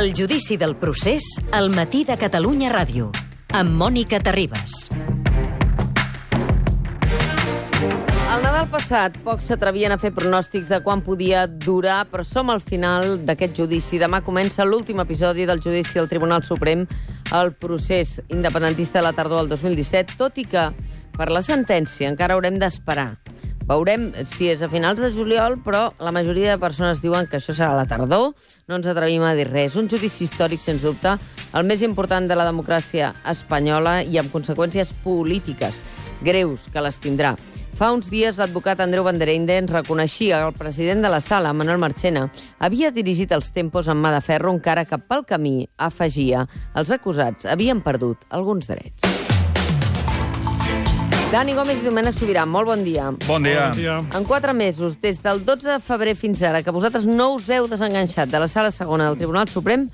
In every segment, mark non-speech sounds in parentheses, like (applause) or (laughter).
El judici del procés al matí de Catalunya Ràdio, amb Mònica Terribas. El Nadal passat, pocs s'atrevien a fer pronòstics de quan podia durar, però som al final d'aquest judici. Demà comença l'últim episodi del judici al Tribunal Suprem al procés independentista de la tardor del 2017, tot i que per la sentència encara haurem d'esperar. Veurem si és a finals de juliol, però la majoria de persones diuen que això serà la tardor. No ens atrevim a dir res. Un judici històric, sens dubte, el més important de la democràcia espanyola i amb conseqüències polítiques greus que les tindrà. Fa uns dies, l'advocat Andreu Bandereinde ens reconeixia que el president de la sala, Manuel Marchena, havia dirigit els tempos amb mà de ferro, encara que pel camí, afegia, els acusats havien perdut alguns drets. Dani Gómez i Domènec Sobirà, molt bon dia. Bon dia. Bon dia. En quatre mesos, des del 12 de febrer fins ara, que vosaltres no us heu desenganxat de la sala segona del Tribunal Suprem,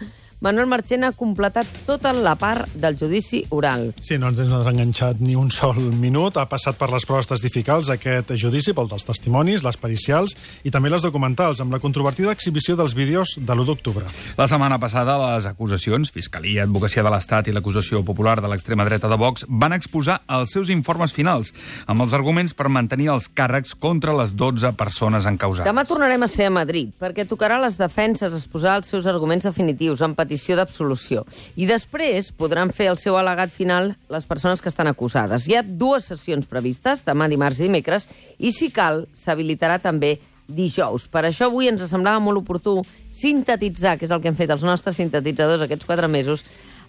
Manuel Marchena ha completat tota la part del judici oral. Sí, no ens ha desenganxat ni un sol minut. Ha passat per les proves testificals aquest judici, pel dels testimonis, les pericials i també les documentals, amb la controvertida exhibició dels vídeos de l'1 d'octubre. La setmana passada, les acusacions, Fiscalia, Advocacia de l'Estat i l'acusació popular de l'extrema dreta de Vox van exposar els seus informes finals, amb els arguments per mantenir els càrrecs contra les 12 persones encausades. Demà tornarem a ser a Madrid, perquè tocarà les defenses exposar els seus arguments definitius en petició d'absolució. I després podran fer el seu al·legat final les persones que estan acusades. Hi ha dues sessions previstes, demà, dimarts i dimecres, i si cal, s'habilitarà també dijous. Per això avui ens semblava molt oportú sintetitzar, que és el que han fet els nostres sintetitzadors aquests quatre mesos,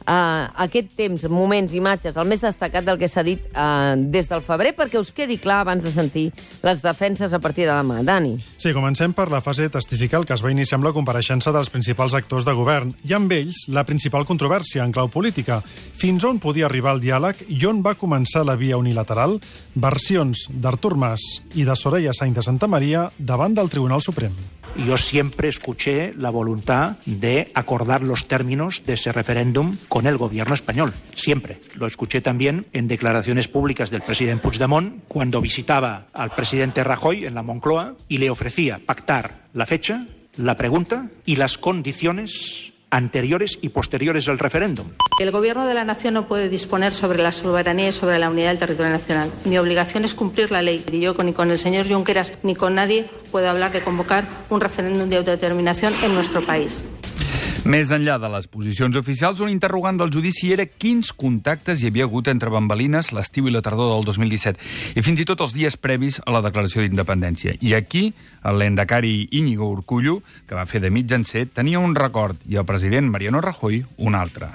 uh, aquest temps, moments, imatges, el més destacat del que s'ha dit uh, des del febrer, perquè us quedi clar abans de sentir les defenses a partir de demà. Dani. Sí, comencem per la fase testifical que es va iniciar amb la compareixença dels principals actors de govern i amb ells la principal controvèrsia en clau política. Fins on podia arribar el diàleg i on va començar la via unilateral? Versions d'Artur Mas i de Soraya Sainz de Santa Maria davant del Tribunal Suprem. Yo siempre escuché la voluntad de acordar los términos de ese referéndum con el gobierno español. Siempre. Lo escuché también en declaraciones públicas del presidente Puigdemont cuando visitaba al presidente Rajoy en la Moncloa y le ofrecía pactar la fecha, la pregunta y las condiciones anteriores y posteriores al referéndum. El Gobierno de la Nación no puede disponer sobre la soberanía y sobre la unidad del territorio nacional. Mi obligación es cumplir la ley. Y yo ni con el señor Junqueras ni con nadie puedo hablar de convocar un referéndum de autodeterminación en nuestro país. Més enllà de les posicions oficials, un interrogant del judici era quins contactes hi havia hagut entre bambalines l'estiu i la tardor del 2017, i fins i tot els dies previs a la declaració d'independència. I aquí, el lendacari Íñigo Urcullo, que va fer de mitjancer, tenia un record i el president Mariano Rajoy un altre.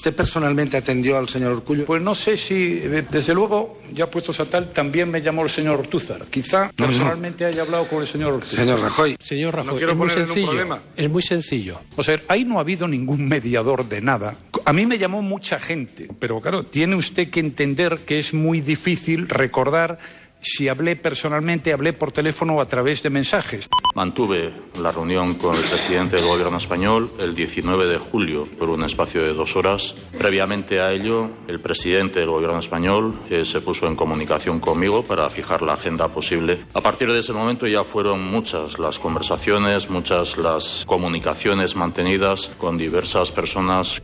¿Usted personalmente atendió al señor Urcullo? Pues no sé si, desde luego, ya puestos a tal, también me llamó el señor Ortúzar. Quizá No, no. personalmente haya hablado con el señor Ortúzar. Señor Rajoy. Señor Rajoy, no quiero es muy ponerle en un sencillo. problema. Es muy sencillo. O sea, ahí no ha habido ningún mediador de nada. A mí me llamó mucha gente, pero claro, tiene usted que entender que es muy difícil recordar si hablé personalmente, hablé por teléfono o a través de mensajes. Mantuve la reunión con el presidente del gobierno español el 19 de julio por un espacio de dos horas. Previamente a ello, el presidente del gobierno español eh, se puso en comunicación conmigo para fijar la agenda posible. A partir de ese momento ya fueron muchas las conversaciones, muchas las comunicaciones mantenidas con diversas personas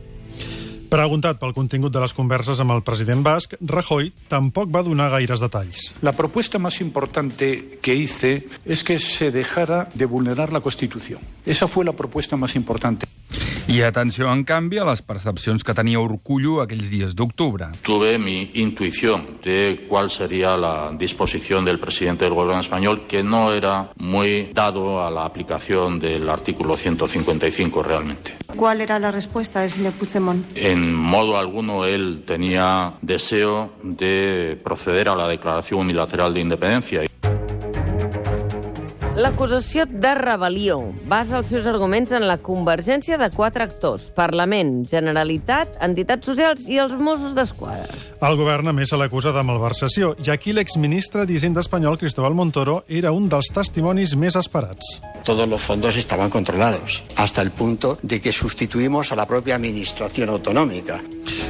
Preguntat pel contingut de les converses amb el president basc, Rajoy tampoc va donar gaires detalls. La propuesta más importante que hice es que se dejara de vulnerar la Constitución. Esa fue la propuesta más importante. I atenció, en canvi, a les percepcions que tenia Urcullo aquells dies d'octubre. Tuve mi intuición de cuál sería la disposición del presidente del gobierno español, que no era muy dado a la aplicación del artículo 155 realmente. ¿Cuál era la respuesta del señor Puigdemont? En modo alguno él tenía deseo de proceder a la declaración unilateral de independencia. L'acusació de rebel·lió basa els seus arguments en la convergència de quatre actors, Parlament, Generalitat, entitats socials i els Mossos d'Esquadra. El govern, a més, se l'acusa de malversació, i aquí l'exministre d'Hisenda espanyol, Cristóbal Montoro, era un dels testimonis més esperats. Todos los fondos estaban controlados, hasta el punto de que sustituimos a la propia administración autonómica.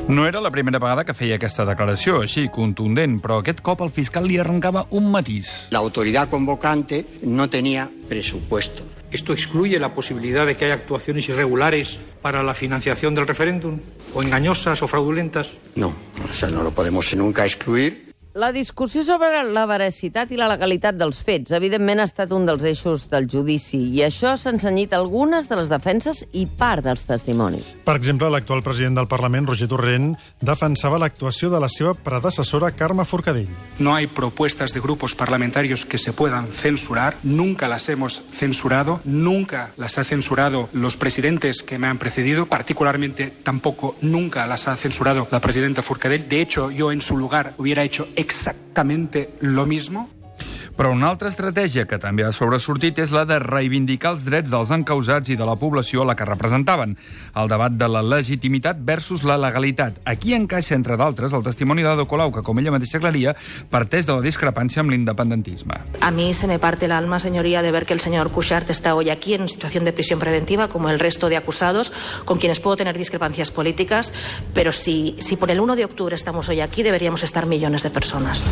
No era la primera vegada que feia aquesta declaració, així, contundent, però aquest cop el fiscal li arrencava un matís. La autoridad convocante no tenía presupuesto. ¿Esto excluye la posibilidad de que haya actuaciones irregulares para la financiación del referéndum? ¿O engañosas o fraudulentas? No, o sea, no lo podemos nunca excluir. La discussió sobre la veracitat i la legalitat dels fets, evidentment, ha estat un dels eixos del judici, i això s'ha ensenyit algunes de les defenses i part dels testimonis. Per exemple, l'actual president del Parlament, Roger Torrent, defensava l'actuació de la seva predecessora, Carme Forcadell. No hay propuestas de grupos parlamentarios que se puedan censurar. Nunca las hemos censurado. Nunca las ha censurado los presidentes que me han precedido. Particularmente, tampoco nunca las ha censurado la presidenta Forcadell. De hecho, yo en su lugar hubiera hecho exactamente lo mismo? Però una altra estratègia que també ha sobresortit és la de reivindicar els drets dels encausats i de la població a la que representaven. El debat de la legitimitat versus la legalitat. Aquí encaixa, entre d'altres, el testimoni d'Ado Colau, que, com ella mateixa aclaria, parteix de la discrepància amb l'independentisme. A mí se me parte el alma, señoría, de ver que el señor Cushart está hoy aquí en situación de prisión preventiva, como el resto de acusados, con quienes puedo tener discrepancias políticas, pero si, si por el 1 de octubre estamos hoy aquí, deberíamos estar millones de personas.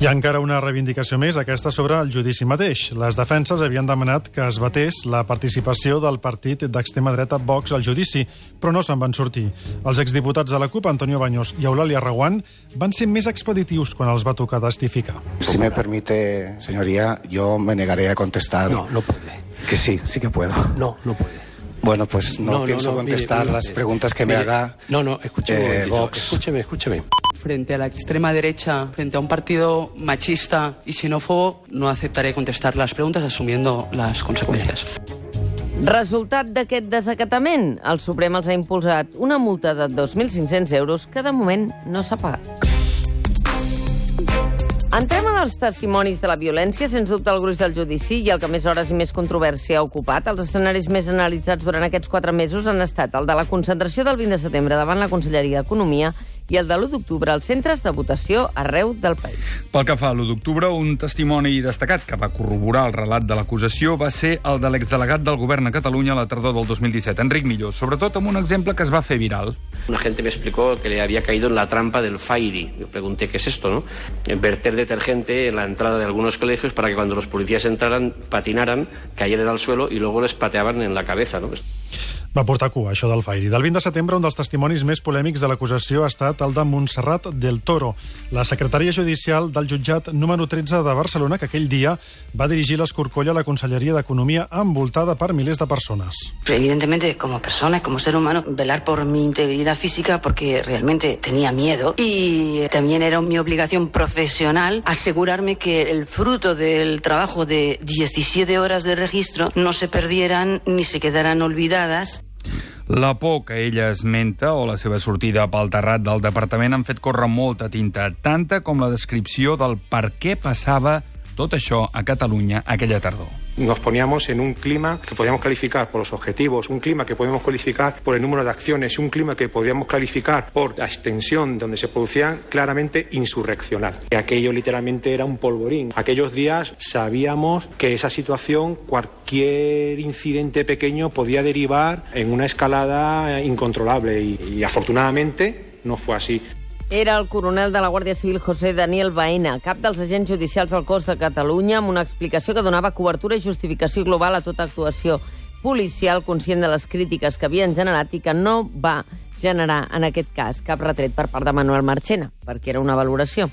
Hi ha encara una reivindicació més, aquesta sobre el judici mateix. Les defenses havien demanat que es batés la participació del partit d'extrema dreta Vox al judici, però no se'n van sortir. Els exdiputats de la CUP, Antonio Baños i Eulàlia Reguant, van ser més expeditius quan els va tocar testificar. Si me permite, señoría, yo me negaré a contestar. No, no puede. Que sí, sí que puedo. No, no puede. Bueno, pues no, No, no, pienso no, mire, contestar mire, las mire, preguntas que me mire, haga No, no, escúcheme, eh, Vox. escúcheme, escúcheme. Frente a la extrema derecha, frente a un partido machista y xenófobo, no aceptaré contestar las preguntas asumiendo las consecuencias. Resultat d'aquest desacatament? El Suprem els ha impulsat una multa de 2.500 euros que de moment no s'ha pagat. Entrem en els testimonis de la violència, sens dubte el gruix del judici i el que més hores i més controvèrsia ha ocupat. Els escenaris més analitzats durant aquests quatre mesos han estat el de la concentració del 20 de setembre davant la Conselleria d'Economia i el de l'1 d'octubre als centres de votació arreu del país. Pel que fa a l'1 d'octubre, un testimoni destacat que va corroborar el relat de l'acusació va ser el de l'exdelegat del govern a Catalunya a la tardor del 2017, Enric Milló, sobretot amb un exemple que es va fer viral. Un agente me explicó que le había caído en la trampa del Fairy. Yo pregunté qué es esto, ¿no? Verter detergente en la entrada de algunos colegios para que cuando los policías entraran, patinaran, cayeran al suelo y luego les pateaban en la cabeza, ¿no? Va portar cua, això del Fairy. Del 20 de setembre, un dels testimonis més polèmics de l'acusació ha estat el de Montserrat del Toro, la secretària judicial del jutjat número 13 de Barcelona, que aquell dia va dirigir l'escorcoll a la Conselleria d'Economia envoltada per milers de persones. Evidentemente, como persona, como ser humano, velar por mi integridad física porque realmente tenía miedo y también era mi obligación profesional asegurarme que el fruto del trabajo de 17 horas de registro no se perdieran ni se quedaran olvidadas La por que ella esmenta o la seva sortida pel terrat del departament han fet córrer molta tinta, tanta com la descripció del per què passava tot això a Catalunya aquella tardor. Nos poníamos en un clima que podíamos calificar por los objetivos, un clima que podíamos calificar por el número de acciones, un clima que podíamos calificar por la extensión donde se producían claramente insurreccional. Aquello literalmente era un polvorín. Aquellos días sabíamos que esa situación, cualquier incidente pequeño podía derivar en una escalada incontrolable y afortunadamente no fue así. Era el coronel de la Guàrdia Civil José Daniel Baena, cap dels agents judicials del cos de Catalunya, amb una explicació que donava cobertura i justificació global a tota actuació policial, conscient de les crítiques que havien generat i que no va generar, en aquest cas, cap retret per part de Manuel Marchena, perquè era una valoració.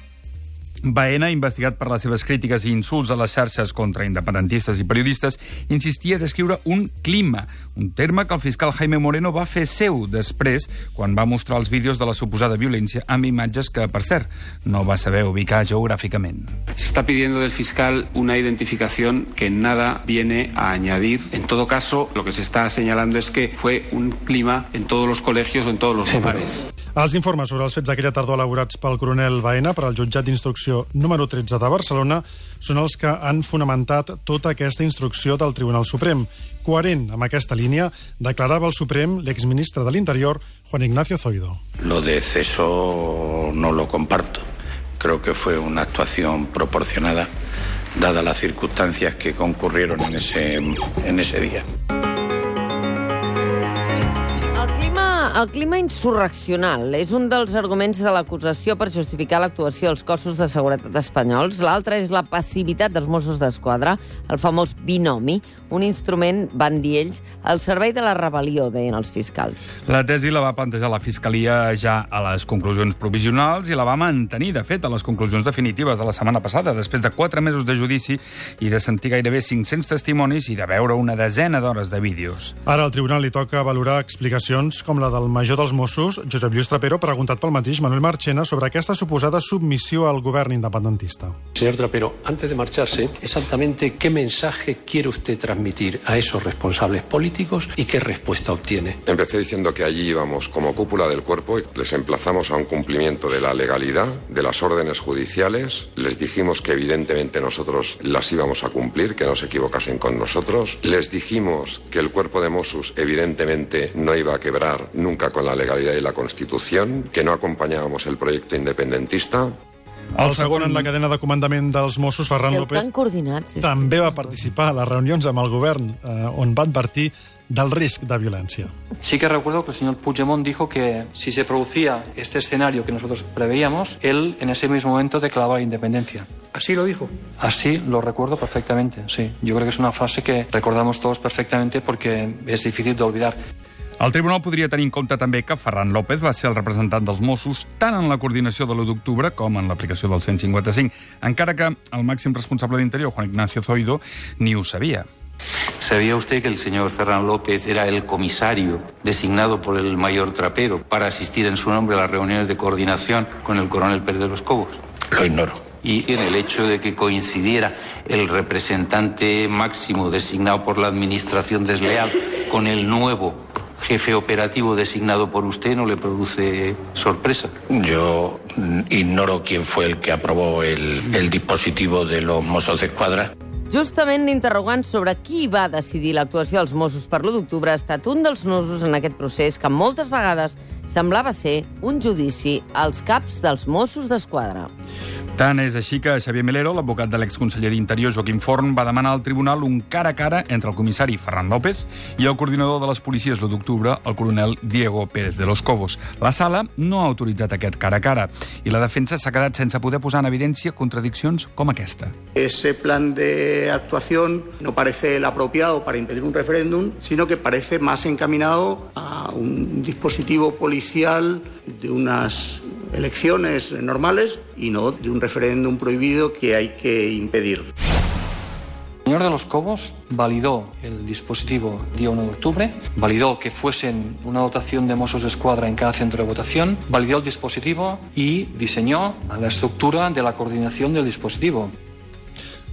Baena, investigat per les seves crítiques i insults a les xarxes contra independentistes i periodistes, insistia a descriure un clima, un terme que el fiscal Jaime Moreno va fer seu després, quan va mostrar els vídeos de la suposada violència amb imatges que, per cert, no va saber ubicar geogràficament. Se está pidiendo del fiscal una identificación que nada viene a añadir. En todo caso, lo que se está señalando es que fue un clima en todos los colegios o en todos los lugares. Els informes sobre els fets d'aquella tardor elaborats pel coronel Baena per al jutjat d'instrucció número 13 de Barcelona són els que han fonamentat tota aquesta instrucció del Tribunal Suprem. Coherent amb aquesta línia, declarava el Suprem l'exministre de l'Interior, Juan Ignacio Zoido. Lo de ceso no lo comparto. Creo que fue una actuación proporcionada, dadas las circunstancias que concurrieron en ese, en ese día. El clima insurreccional és un dels arguments de l'acusació per justificar l'actuació dels cossos de seguretat espanyols. L'altre és la passivitat dels Mossos d'Esquadra, el famós binomi, un instrument, van dir ells, al servei de la rebel·lió, deien els fiscals. La tesi la va plantejar la Fiscalia ja a les conclusions provisionals i la va mantenir, de fet, a les conclusions definitives de la setmana passada, després de quatre mesos de judici i de sentir gairebé 500 testimonis i de veure una desena d'hores de vídeos. Ara al tribunal li toca valorar explicacions com la del major dels Mossos, Josep Lluís Trapero, preguntat pel mateix Manuel Marchena sobre aquesta suposada submissió al govern independentista. Señor Trapero, antes de marcharse, exactamente qué mensaje quiere usted transmitir a esos responsables políticos y qué respuesta obtiene. Empecé diciendo que allí íbamos como cúpula del cuerpo y les emplazamos a un cumplimiento de la legalidad, de las órdenes judiciales. Les dijimos que evidentemente nosotros las íbamos a cumplir, que no se equivocasen con nosotros. Les dijimos que el cuerpo de Mossos evidentemente no iba a quebrar nunca con la legalidad y la Constitución, que no acompañábamos el proyecto independentista. El segon en la cadena de comandament dels Mossos, Ferran El López. És... també va participar a les reunions amb el govern eh, on va advertir del risc de violència. Sí que recuerdo que el señor Puigdemont dijo que si se producía este escenario que nosotros preveíamos, él en ese mismo momento declaraba la independencia. ¿Así lo dijo? Así lo recuerdo perfectamente, sí. Yo creo que es una frase que recordamos todos perfectamente porque es difícil de olvidar. El tribunal podria tenir en compte també que Ferran López va ser el representant dels Mossos tant en la coordinació de l'1 d'octubre com en l'aplicació del 155, encara que el màxim responsable d'Interior, Juan Ignacio Zoido, ni ho sabia. ¿Sabía usted que el señor Ferran López era el comisario designado por el mayor Trapero para asistir en su nombre a las reuniones de coordinación con el coronel Pérez de los Cobos? Lo ignoro. Y en el hecho de que coincidiera el representante máximo designado por la administración desleal con el nuevo jefe operativo designado por usted no le produce sorpresa. Yo ignoro quién fue el que aprobó el, el dispositivo de los Mossos de Escuadra. Justament l'interrogant sobre qui va decidir l'actuació dels Mossos per l'1 d'octubre ha estat un dels nusos en aquest procés que moltes vegades semblava ser un judici als caps dels Mossos d'Esquadra. Tant és així que Xavier Melero, l'advocat de l'exconseller d'Interior Joaquim Forn, va demanar al tribunal un cara a cara entre el comissari Ferran López i el coordinador de les policies l'1 d'octubre, el coronel Diego Pérez de los Cobos. La sala no ha autoritzat aquest cara a cara i la defensa s'ha quedat sense poder posar en evidència contradiccions com aquesta. Ese plan de actuación no parece el apropiado para impedir un referéndum, sino que parece más encaminado a un dispositivo policial de unas elecciones normales y no de un referéndum prohibido que hay que impedir. El señor de los Cobos validó el dispositivo día 1 de octubre, validó que fuesen una dotación de Mossos de Escuadra en cada centro de votación, validó el dispositivo y diseñó la estructura de la coordinación del dispositivo.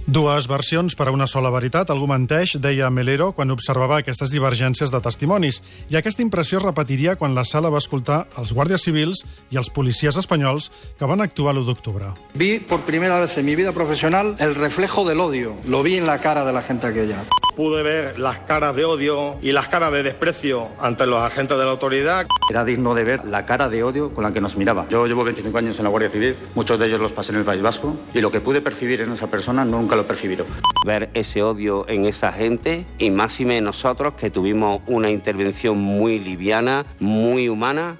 Dues versions per a una sola veritat. Algú menteix, deia Melero, quan observava aquestes divergències de testimonis. I aquesta impressió es repetiria quan la sala va escoltar els guàrdies civils i els policies espanyols que van actuar l'1 d'octubre. Vi por primera vez en mi vida profesional el reflejo del odio. Lo vi en la cara de la gente aquella. Pude ver las caras de odio y las caras de desprecio ante los agentes de la autoridad. Era digno de ver la cara de odio con la que nos miraba. Yo llevo 25 años en la Guardia Civil, muchos de ellos los pasé en el País Vasco, y lo que pude percibir en esa persona nunca lo he percibido. Ver ese odio en esa gente, y máxime nosotros que tuvimos una intervención muy liviana, muy humana,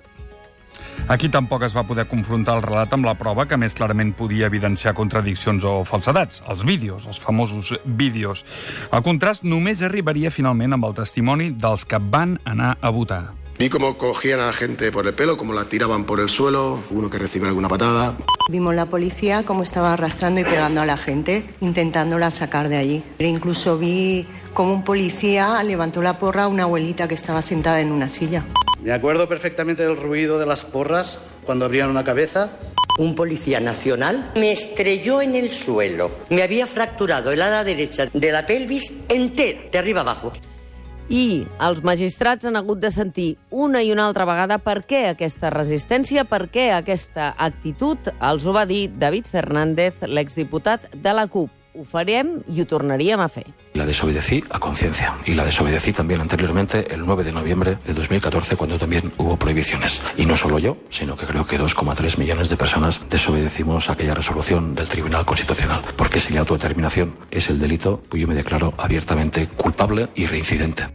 Aquí tampoc es va poder confrontar el relat amb la prova que més clarament podia evidenciar contradiccions o falsedats, els vídeos, els famosos vídeos. El contrast només arribaria finalment amb el testimoni dels que van anar a votar. Vi cómo cogían a la gente por el pelo, cómo la tiraban por el suelo, uno que recibe alguna patada. Vimos la policía cómo estaba arrastrando y pegando a la gente, intentándola sacar de allí. E incluso vi cómo un policía levantó la porra a una abuelita que estaba sentada en una silla. Me acuerdo perfectamente del ruido de las porras cuando abrían una cabeza. Un policía nacional me estrelló en el suelo. Me había fracturado el ala derecha de la pelvis entera, de arriba abajo. I els magistrats han hagut de sentir una i una altra vegada per què aquesta resistència, per què aquesta actitud. Els ho va dir David Fernández, l'exdiputat de la CUP. Ho farem i ho tornaríem a fer. La desobedecí a conciencia y la desobedecí también anteriormente el 9 de noviembre de 2014 cuando también hubo prohibiciones. Y no solo yo, sino que creo que 2,3 millones de personas desobedecimos aquella resolución del Tribunal Constitucional. Porque si la autodeterminación es el delito, pues yo me declaro abiertamente culpable y reincidente.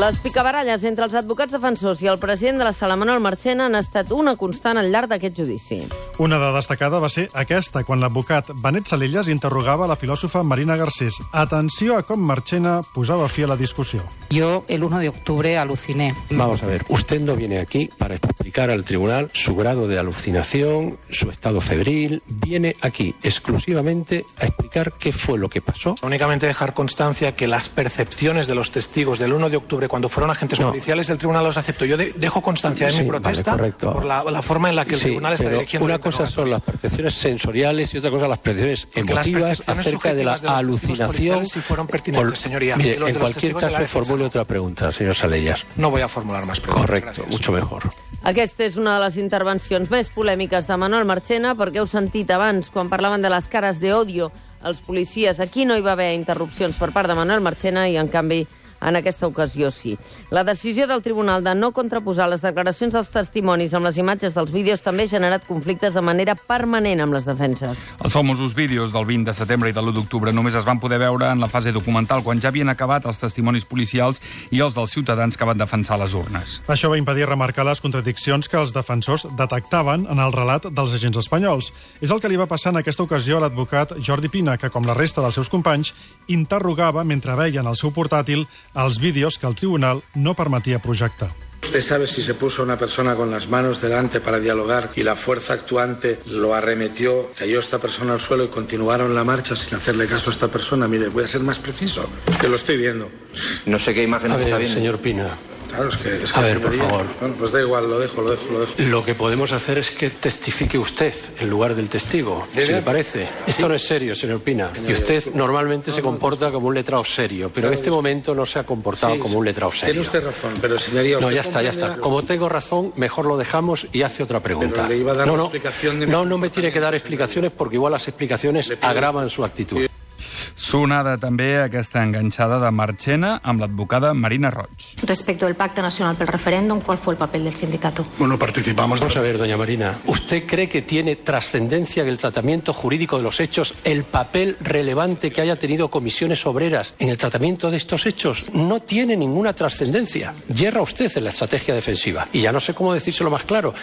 Les picabaralles entre els advocats defensors i el president de la sala, Manuel Marchena, han estat una constant al llarg d'aquest judici. Una de destacada va ser aquesta, quan l'advocat Benet Salelles interrogava la filòsofa Marina Garcés. Atenció a com Marchena posava fi a la discussió. Yo el 1 de octubre aluciné. Vamos a ver, usted no viene aquí para explicar al tribunal su grado de alucinación, su estado febril, viene aquí exclusivamente a explicar qué fue lo que pasó. Únicamente dejar constancia que las percepciones de los testigos del 1 de octubre, cuando fueron agentes No. policiales, el tribunal los aceptó. Yo de- dejo constancia de Sí, mi vale, protesta correcto. por la, la forma en la que el Sí, tribunal está pero dirigiendo Una cosa son las percepciones sensoriales y otra cosa las percepciones emotivas percepciones acerca de la de alucinación. sí fueron pertinentes, Por- señoría. Mire, los en cualquier caso, formule otra pregunta, señor Salellas. No voy a formular más preguntas. Correcto, mucho mejor. Aquesta és una de les intervencions més polèmiques de Manuel Marchena, perquè heu sentit abans, quan parlaven de les cares d'odio als policies, aquí no hi va haver interrupcions per part de Manuel Marchena i, en canvi, en aquesta ocasió sí. La decisió del tribunal de no contraposar les declaracions dels testimonis amb les imatges dels vídeos també ha generat conflictes de manera permanent amb les defenses. Els famosos vídeos del 20 de setembre i de l'1 d'octubre només es van poder veure en la fase documental, quan ja havien acabat els testimonis policials i els dels ciutadans que van defensar les urnes. Això va impedir remarcar les contradiccions que els defensors detectaven en el relat dels agents espanyols. És el que li va passar en aquesta ocasió a l'advocat Jordi Pina, que, com la resta dels seus companys, interrogava mentre veia en el seu portàtil els vídeos que el tribunal no permetia projectar. ¿Usted sabe si se puso una persona con las manos delante para dialogar y la fuerza actuante lo arremetió, cayó esta persona al suelo y continuaron la marcha sin hacerle caso a esta persona? Mire, voy a ser más preciso, que lo estoy viendo. No sé qué imagen A está viendo. señor Pina, Claro, es que... es que, A ver, por favor. Bueno, pues da igual, lo dejo, lo dejo, lo dejo. lo que podemos hacer es que testifique usted en lugar del testigo, si le parece. Esto no es serio, señor Pina. Y usted normalmente se comporta como un letrado serio, pero en este momento no se ha comportado Sí, como un letrado Tiene serio. usted razón, pero señoría... No, usted ya está, ya está. Como tengo razón, mejor lo dejamos y hace otra pregunta. Pero le iba a dar no, la no, explicación de mi no, no me tiene que dar explicaciones porque igual las explicaciones agravan su actitud. Sonada també aquesta enganxada de Marchena amb l'advocada Marina Roig. Respecto del Pacto Nacional pel Referéndum, ¿cuál fue el papel del sindicato? Bueno, participamos... Vamos a ver, doña Marina, ¿usted cree que tiene trascendencia en el tratamiento jurídico de los hechos el papel relevante que haya tenido comisiones obreras en el tratamiento de estos hechos? No tiene ninguna trascendencia. Yerra usted en la estrategia defensiva. Y ya no sé cómo decírselo más claro.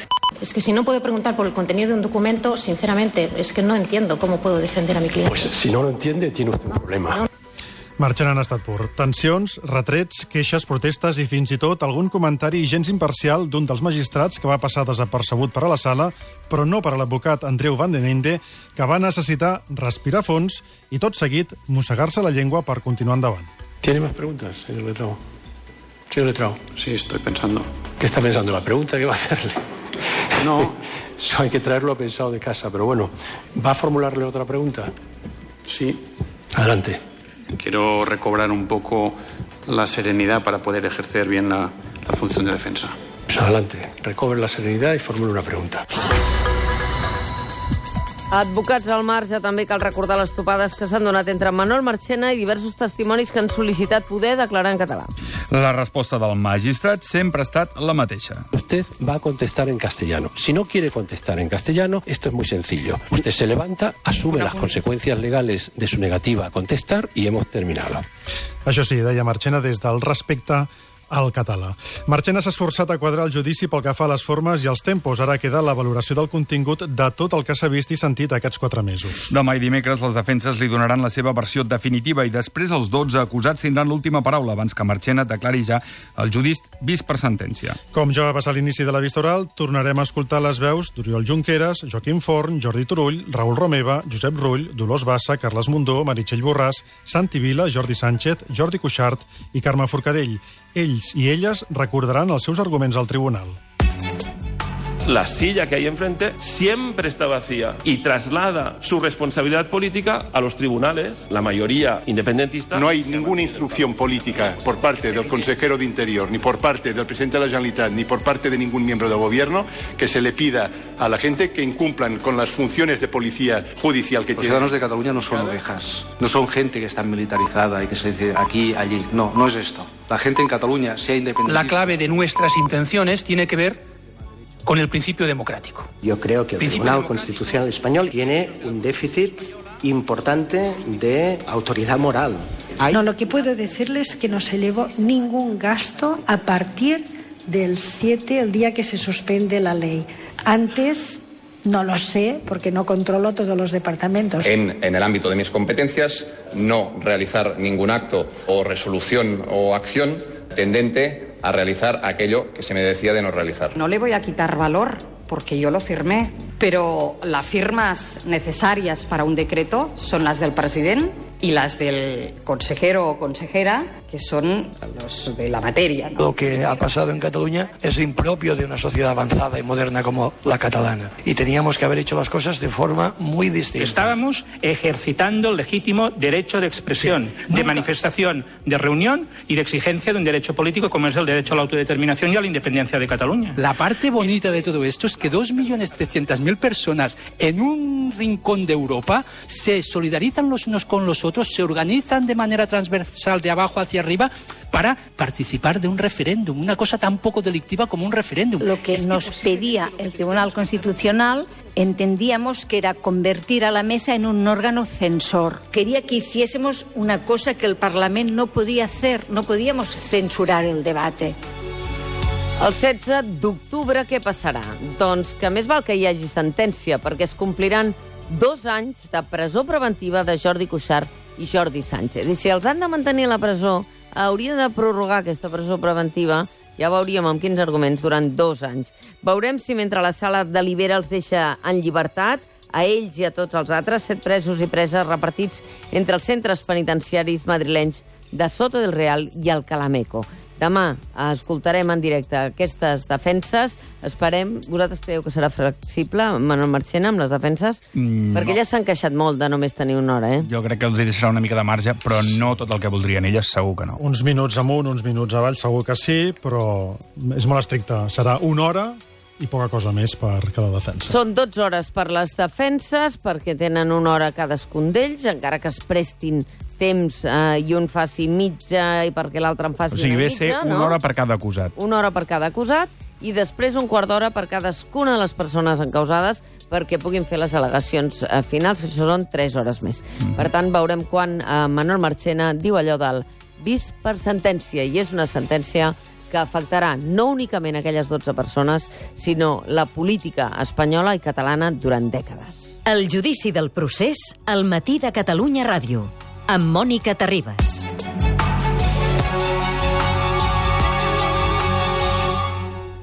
Es que si no puede preguntar por el contenido de un documento, sinceramente, es que no entiendo cómo puedo defender a mi cliente. Pues si no lo entiende, tiene usted un problema. Marxant en estat pur. Tensions, retrets, queixes, protestes i fins i tot algun comentari gens imparcial d'un dels magistrats que va passar desapercebut per a la sala, però no per a l'advocat Andreu Van den Ende, que va necessitar respirar fons i tot seguit mossegar-se la llengua per continuar endavant. ¿Tiene más preguntas, señor Letrao? Señor Letrao. Sí, estoy pensando. ¿Qué está pensando? La pregunta que va a hacerle. No. (laughs) Eso hay que traerlo pensado de casa, pero bueno, ¿va a formularle otra pregunta? Sí. Adelante. Quiero recobrar un poco la serenidad para poder ejercer bien la, la función de defensa. Pues adelante, recobre la serenidad y formule una pregunta. Advocats al marge, també cal recordar les topades que s'han donat entre Manuel Marchena i diversos testimonis que han sol·licitat poder declarar en català. La resposta del magistrat sempre ha estat la mateixa. Usted va a contestar en castellano. Si no quiere contestar en castellano, esto es muy sencillo. Usted se levanta, asume las consecuencias legales de su negativa a contestar y hemos terminado. Això sí, deia Marchena des del respecte al català. Marchena s'ha esforçat a quadrar el judici pel que fa a les formes i els tempos. Ara queda la valoració del contingut de tot el que s'ha vist i sentit aquests quatre mesos. Demà i dimecres les defenses li donaran la seva versió definitiva i després els 12 acusats tindran l'última paraula abans que Marchena declari ja el judici vist per sentència. Com ja va passar a l'inici de la vista oral, tornarem a escoltar les veus d'Oriol Junqueras, Joaquim Forn, Jordi Turull, Raül Romeva, Josep Rull, Dolors Bassa, Carles Mundó, Meritxell Borràs, Santi Vila, Jordi Sánchez, Jordi Cuixart i Carme Forcadell. Ells i elles recordaran els seus arguments al tribunal. La silla que hay enfrente siempre está vacía y traslada su responsabilidad política a los tribunales, la mayoría independentista. No hay ninguna instrucción política por parte del consejero de Interior, ni por parte del presidente de la Generalitat, ni por parte de ningún miembro del gobierno que se le pida a la gente que incumplan con las funciones de policía judicial que Los tienen. ciudadanos de Cataluña no son ovejas, no son gente que está militarizada y que se dice aquí, allí. No, no es esto. La gente en Cataluña, sea independiente. La clave de nuestras intenciones tiene que ver con el principio democrático. Yo creo que el Principio Tribunal. Constitucional Español tiene un déficit importante de autoridad moral. No, lo que puedo decirles es que no se llevó ningún gasto a partir del 7, el día que se suspende la ley. Antes no lo sé porque no controlo todos los departamentos. En, en, el ámbito de mis competencias, no realizar ningún acto o resolución o acción tendente a realizar aquello que se me decía de no realizar. No le voy a quitar valor porque yo lo firmé, pero las firmas necesarias para un decreto son las del presidente y las del consejero o consejera, que son los de la materia. ¿no? Lo que ha pasado en Cataluña es impropio de una sociedad avanzada y moderna como la catalana. Y teníamos que haber hecho las cosas de forma muy distinta. Estábamos ejercitando el legítimo derecho de expresión, sí. de manifestación, de reunión y de exigencia de un derecho político como es el derecho a la autodeterminación y a la independencia de Cataluña. La parte bonita de todo esto es que 2.300.000 personas en un rincón de Europa se solidarizan los unos con los otros, se organizan de manera transversal de abajo hacia arriba para participar de un referéndum, una cosa tan poco delictiva como un referéndum. Lo que es nos que... pedía el Tribunal Constitucional entendíamos que era convertir a la mesa en un órgano censor. Quería que hiciésemos una cosa que el Parlamento no podía hacer, no podíamos censurar el debate. El 16 d'octubre què passarà? Doncs que més val que hi hagi sentència, perquè es compliran dos anys de presó preventiva de Jordi Cuixart i Jordi Sánchez. I si els han de mantenir a la presó, hauria de prorrogar aquesta presó preventiva, ja veuríem amb quins arguments, durant dos anys. Veurem si mentre la sala delibera els deixa en llibertat, a ells i a tots els altres, set presos i preses repartits entre els centres penitenciaris madrilenys de Soto del Real i el Calameco. Demà escoltarem en directe aquestes defenses. Esperem... Vosaltres creieu que serà flexible, Manuel Marchena, amb les defenses? Mm, Perquè no. elles s'han queixat molt de només tenir una hora, eh? Jo crec que els hi deixarà una mica de marge, però no tot el que voldrien elles, segur que no. Uns minuts amunt, uns minuts avall, segur que sí, però és molt estricte. Serà una hora i poca cosa més per cada defensa. Són 12 hores per les defenses, perquè tenen una hora cadascun d'ells, encara que es prestin temps eh, i un faci mitja i perquè l'altre en faci O sigui, una ve mitja, ser una no? hora per cada acusat. Una hora per cada acusat i després un quart d'hora per cadascuna de les persones encausades perquè puguin fer les al·legacions eh, finals, que això són 3 hores més. Mhm. Per tant, veurem quan eh, Manuel Marchena diu allò del vist per sentència, i és una sentència que afectarà no únicament aquelles 12 persones, sinó la política espanyola i catalana durant dècades. El judici del procés al matí de Catalunya Ràdio amb Mònica Terribas.